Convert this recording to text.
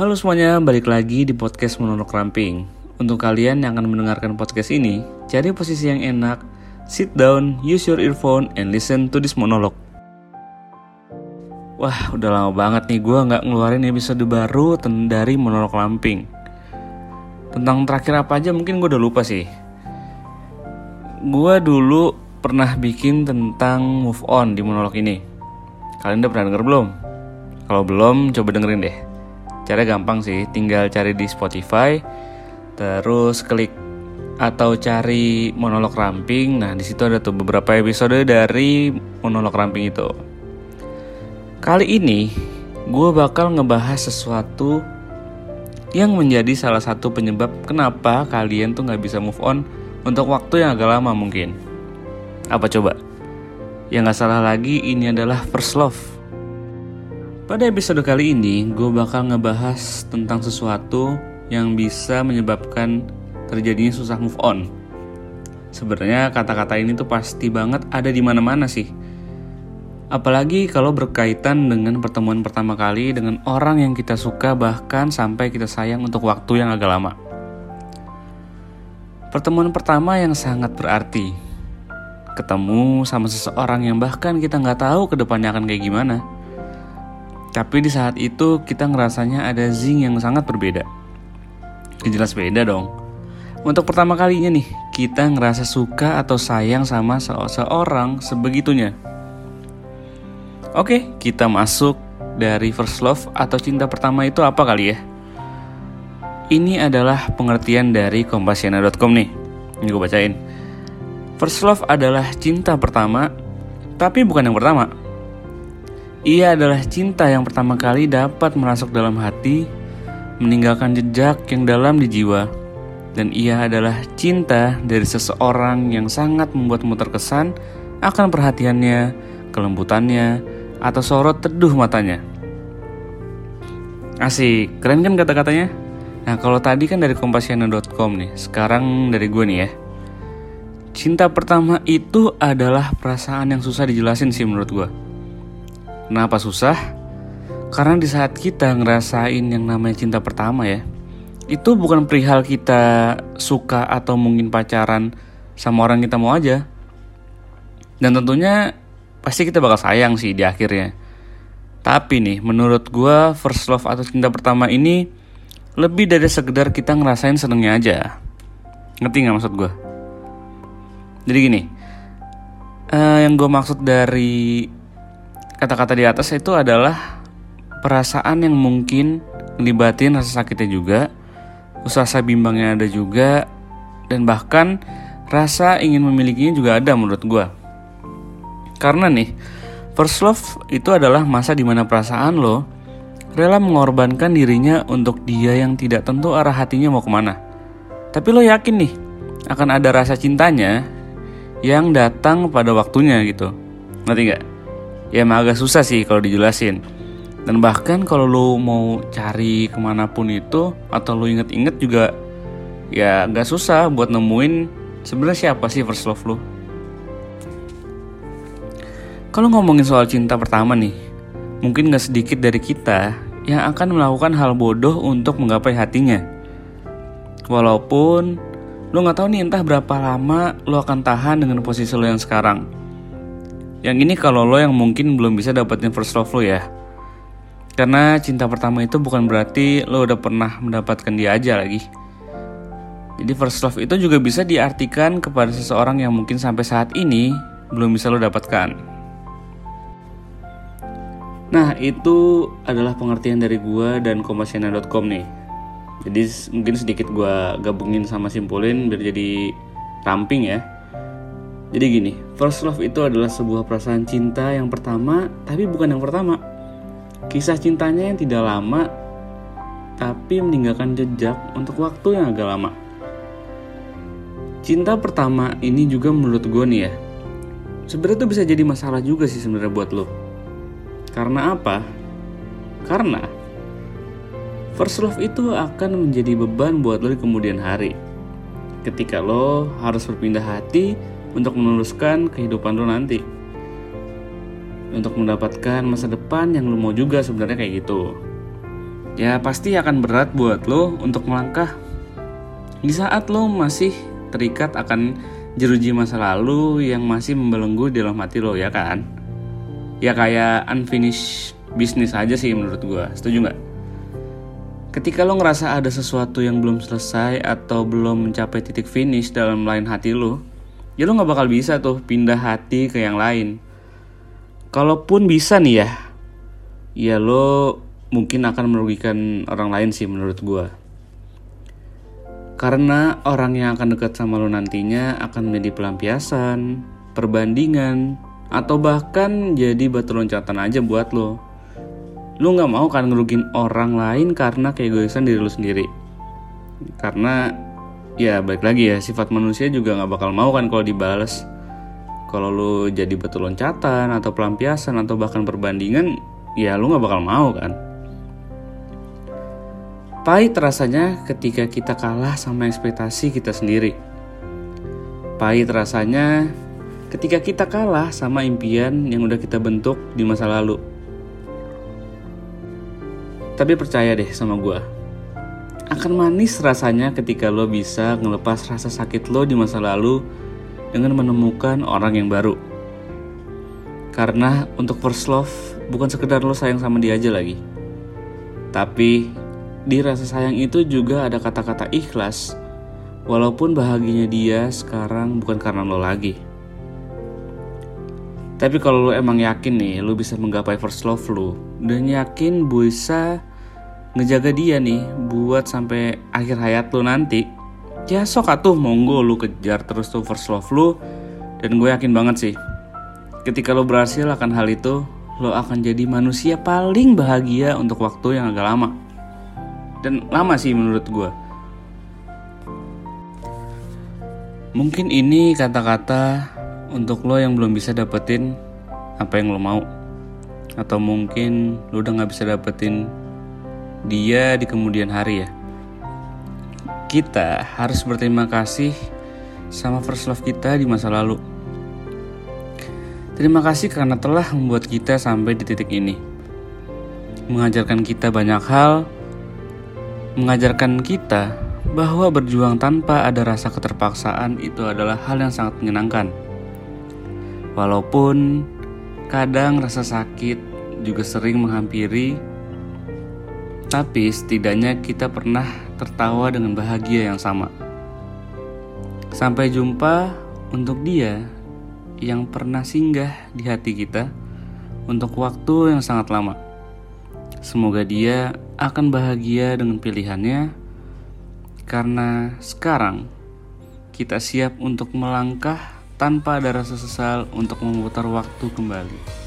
Halo semuanya, balik lagi di podcast Monolog Ramping. Untuk kalian yang akan mendengarkan podcast ini, cari posisi yang enak, sit down, use your earphone, and listen to this monologue. Wah, udah lama banget nih gue nggak ngeluarin episode baru dari Monolog Ramping. Tentang terakhir apa aja mungkin gue udah lupa sih. Gue dulu pernah bikin tentang move on di monolog ini. Kalian udah pernah denger belum? Kalau belum, coba dengerin deh. Cara gampang sih, tinggal cari di Spotify, terus klik atau cari monolog ramping. Nah, di situ ada tuh beberapa episode dari monolog ramping itu. Kali ini, gue bakal ngebahas sesuatu yang menjadi salah satu penyebab kenapa kalian tuh nggak bisa move on untuk waktu yang agak lama mungkin. Apa coba? Yang gak salah lagi ini adalah first love. Pada episode kali ini, gue bakal ngebahas tentang sesuatu yang bisa menyebabkan terjadinya susah move on. Sebenarnya kata-kata ini tuh pasti banget ada di mana-mana sih. Apalagi kalau berkaitan dengan pertemuan pertama kali dengan orang yang kita suka bahkan sampai kita sayang untuk waktu yang agak lama. Pertemuan pertama yang sangat berarti. Ketemu sama seseorang yang bahkan kita nggak tahu ke depannya akan kayak gimana tapi di saat itu kita ngerasanya ada zing yang sangat berbeda. Jelas beda dong. Untuk pertama kalinya nih, kita ngerasa suka atau sayang sama seseorang sebegitunya. Oke, kita masuk dari first love atau cinta pertama itu apa kali ya? Ini adalah pengertian dari kompasiana.com nih. Ini gue bacain. First love adalah cinta pertama, tapi bukan yang pertama ia adalah cinta yang pertama kali dapat merasuk dalam hati, meninggalkan jejak yang dalam di jiwa. Dan ia adalah cinta dari seseorang yang sangat membuatmu terkesan akan perhatiannya, kelembutannya, atau sorot teduh matanya. Asik, keren kan kata-katanya? Nah kalau tadi kan dari kompasiana.com nih, sekarang dari gue nih ya. Cinta pertama itu adalah perasaan yang susah dijelasin sih menurut gue Kenapa susah? Karena di saat kita ngerasain yang namanya cinta pertama ya, itu bukan perihal kita suka atau mungkin pacaran sama orang kita mau aja. Dan tentunya pasti kita bakal sayang sih di akhirnya. Tapi nih, menurut gue first love atau cinta pertama ini lebih dari sekedar kita ngerasain senengnya aja. Ngerti gak maksud gue? Jadi gini, uh, yang gue maksud dari kata-kata di atas itu adalah perasaan yang mungkin ngelibatin rasa sakitnya juga, usaha bimbangnya ada juga, dan bahkan rasa ingin memilikinya juga ada menurut gue. Karena nih, first love itu adalah masa di mana perasaan lo rela mengorbankan dirinya untuk dia yang tidak tentu arah hatinya mau ke mana. Tapi lo yakin nih, akan ada rasa cintanya yang datang pada waktunya gitu. Ngerti gak? Ya emang agak susah sih kalau dijelasin. Dan bahkan kalau lo mau cari ke mana pun itu atau lo inget-inget juga ya gak susah buat nemuin sebenarnya siapa sih first love lo kalau ngomongin soal cinta pertama nih mungkin gak sedikit dari kita yang akan melakukan hal bodoh untuk menggapai hatinya. Walaupun lo nggak tahu nih entah berapa lama lo akan tahan dengan posisi lo yang sekarang yang ini kalau lo yang mungkin belum bisa dapetin first love lo ya. Karena cinta pertama itu bukan berarti lo udah pernah mendapatkan dia aja lagi. Jadi first love itu juga bisa diartikan kepada seseorang yang mungkin sampai saat ini belum bisa lo dapatkan. Nah itu adalah pengertian dari gua dan kompasiana.com nih. Jadi mungkin sedikit gua gabungin sama simpulin biar jadi ramping ya. Jadi gini, first love itu adalah sebuah perasaan cinta yang pertama, tapi bukan yang pertama. Kisah cintanya yang tidak lama, tapi meninggalkan jejak untuk waktu yang agak lama. Cinta pertama ini juga menurut gue nih ya, sebenarnya itu bisa jadi masalah juga sih sebenarnya buat lo. Karena apa? Karena first love itu akan menjadi beban buat lo di kemudian hari. Ketika lo harus berpindah hati untuk meneruskan kehidupan lo nanti untuk mendapatkan masa depan yang lo mau juga sebenarnya kayak gitu ya pasti akan berat buat lo untuk melangkah. Di saat lo masih terikat akan jeruji masa lalu yang masih membelenggu di dalam hati lo ya kan? Ya kayak unfinished business aja sih menurut gue, setuju nggak? Ketika lo ngerasa ada sesuatu yang belum selesai atau belum mencapai titik finish dalam lain hati lo, ya lo nggak bakal bisa tuh pindah hati ke yang lain. Kalaupun bisa nih ya, ya lo mungkin akan merugikan orang lain sih menurut gue. Karena orang yang akan dekat sama lo nantinya akan menjadi pelampiasan, perbandingan, atau bahkan jadi batu loncatan aja buat lo. Lo gak mau kan ngerugin orang lain karena keegoisan diri lo sendiri. Karena ya balik lagi ya sifat manusia juga gak bakal mau kan kalau dibales. Kalau lo jadi batu loncatan atau pelampiasan atau bahkan perbandingan, ya lo gak bakal mau kan. Pahit rasanya ketika kita kalah sama ekspektasi kita sendiri. Pahit rasanya ketika kita kalah sama impian yang udah kita bentuk di masa lalu. Tapi percaya deh sama gue, akan manis rasanya ketika lo bisa ngelepas rasa sakit lo di masa lalu dengan menemukan orang yang baru. Karena untuk first love bukan sekedar lo sayang sama dia aja lagi. Tapi di rasa sayang itu juga ada kata-kata ikhlas, walaupun bahagianya dia sekarang bukan karena lo lagi. Tapi kalau lo emang yakin nih, lo bisa menggapai first love lo, dan yakin bisa ngejaga dia nih buat sampai akhir hayat lo nanti, ya sok atuh monggo lo kejar terus tuh first love lo, dan gue yakin banget sih, ketika lo berhasil akan hal itu, lo akan jadi manusia paling bahagia untuk waktu yang agak lama. Dan lama sih menurut gue mungkin ini kata-kata untuk lo yang belum bisa dapetin apa yang lo mau. Atau mungkin lo udah gak bisa dapetin dia di kemudian hari ya. Kita harus berterima kasih sama first love kita di masa lalu. Terima kasih karena telah membuat kita sampai di titik ini. Mengajarkan kita banyak hal mengajarkan kita bahwa berjuang tanpa ada rasa keterpaksaan itu adalah hal yang sangat menyenangkan. Walaupun kadang rasa sakit juga sering menghampiri, tapi setidaknya kita pernah tertawa dengan bahagia yang sama. Sampai jumpa untuk dia yang pernah singgah di hati kita untuk waktu yang sangat lama. Semoga dia akan bahagia dengan pilihannya, karena sekarang kita siap untuk melangkah tanpa ada rasa sesal untuk memutar waktu kembali.